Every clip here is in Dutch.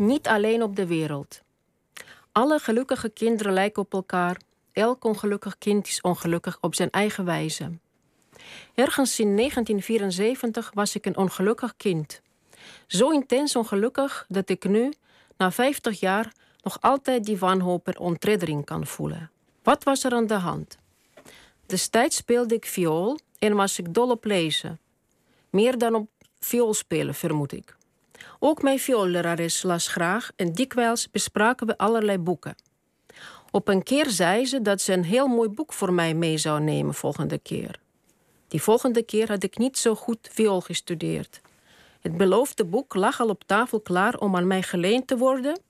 niet alleen op de wereld. Alle gelukkige kinderen lijken op elkaar. Elk ongelukkig kind is ongelukkig op zijn eigen wijze. Ergens in 1974 was ik een ongelukkig kind. Zo intens ongelukkig dat ik nu, na 50 jaar, nog altijd die wanhoop en ontreddering kan voelen. Wat was er aan de hand? Destijds speelde ik viool en was ik dol op lezen. Meer dan op viool spelen, vermoed ik. Ook mijn vioollerares las graag en dikwijls bespraken we allerlei boeken. Op een keer zei ze dat ze een heel mooi boek voor mij mee zou nemen volgende keer. Die volgende keer had ik niet zo goed viool gestudeerd. Het beloofde boek lag al op tafel klaar om aan mij geleend te worden,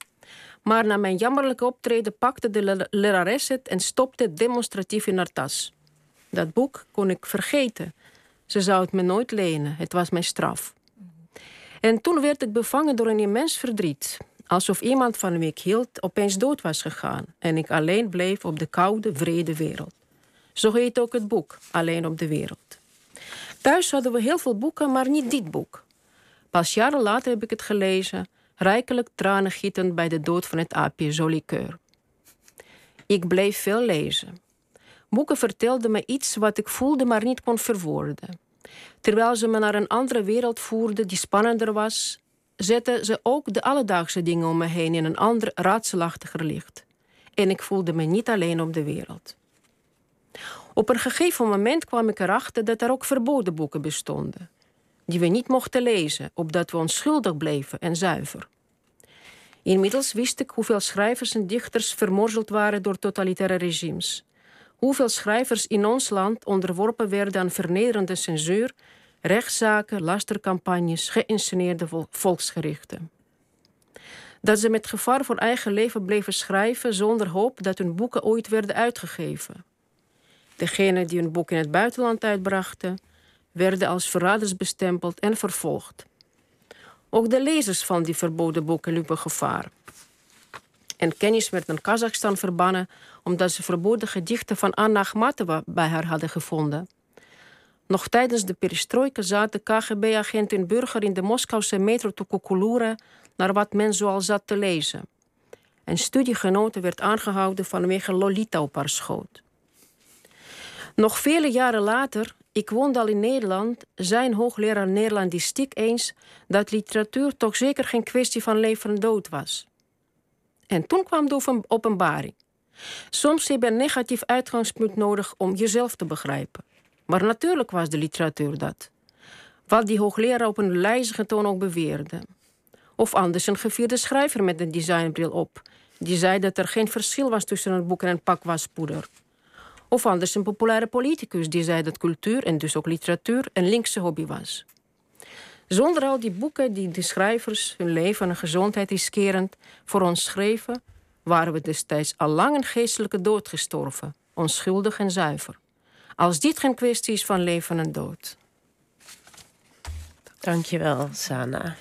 maar na mijn jammerlijke optreden pakte de lerares het en stopte het demonstratief in haar tas. Dat boek kon ik vergeten. Ze zou het me nooit lenen. Het was mijn straf. En toen werd ik bevangen door een immens verdriet. Alsof iemand van wie ik hield opeens dood was gegaan. En ik alleen bleef op de koude, vrede wereld. Zo heet ook het boek, Alleen op de wereld. Thuis hadden we heel veel boeken, maar niet dit boek. Pas jaren later heb ik het gelezen, rijkelijk tranen gietend bij de dood van het aapje Jolicoeur. Ik bleef veel lezen. Boeken vertelden me iets wat ik voelde, maar niet kon verwoorden. Terwijl ze me naar een andere wereld voerden die spannender was, zetten ze ook de alledaagse dingen om me heen in een ander, raadselachtiger licht. En ik voelde me niet alleen op de wereld. Op een gegeven moment kwam ik erachter dat er ook verboden boeken bestonden, die we niet mochten lezen, opdat we onschuldig bleven en zuiver. Inmiddels wist ik hoeveel schrijvers en dichters vermorzeld waren door totalitaire regimes hoeveel schrijvers in ons land onderworpen werden aan vernederende censuur, rechtszaken, lastercampagnes, geïnsceneerde volksgerichten. Dat ze met gevaar voor eigen leven bleven schrijven zonder hoop dat hun boeken ooit werden uitgegeven. Degenen die hun boek in het buitenland uitbrachten, werden als verraders bestempeld en vervolgd. Ook de lezers van die verboden boeken liepen gevaar. En kennis werd naar Kazachstan verbannen omdat ze verboden gedichten van Anna Akhmatova bij haar hadden gevonden. Nog tijdens de perestrojka zaten KGB-agent en burger in de Moskouse metro te koekeloeren naar wat men zoal zat te lezen. En studiegenoten werd aangehouden vanwege Lolita op haar schoot. Nog vele jaren later, ik woonde al in Nederland, zijn hoogleraar Nederlandistiek eens dat literatuur toch zeker geen kwestie van leven en dood was. En toen kwam de openbaring. Soms heb je een negatief uitgangspunt nodig om jezelf te begrijpen. Maar natuurlijk was de literatuur dat. Wat die hoogleraar op een lijzige toon ook beweerde. Of anders een gevierde schrijver met een designbril op. Die zei dat er geen verschil was tussen een boek en een pak waspoeder. Of anders een populaire politicus die zei dat cultuur en dus ook literatuur een linkse hobby was. Zonder al die boeken die de schrijvers hun leven en gezondheid riskerend voor ons schreven, waren we destijds al lang een geestelijke dood gestorven, onschuldig en zuiver. Als dit geen kwestie is van leven en dood. Dankjewel, Sana.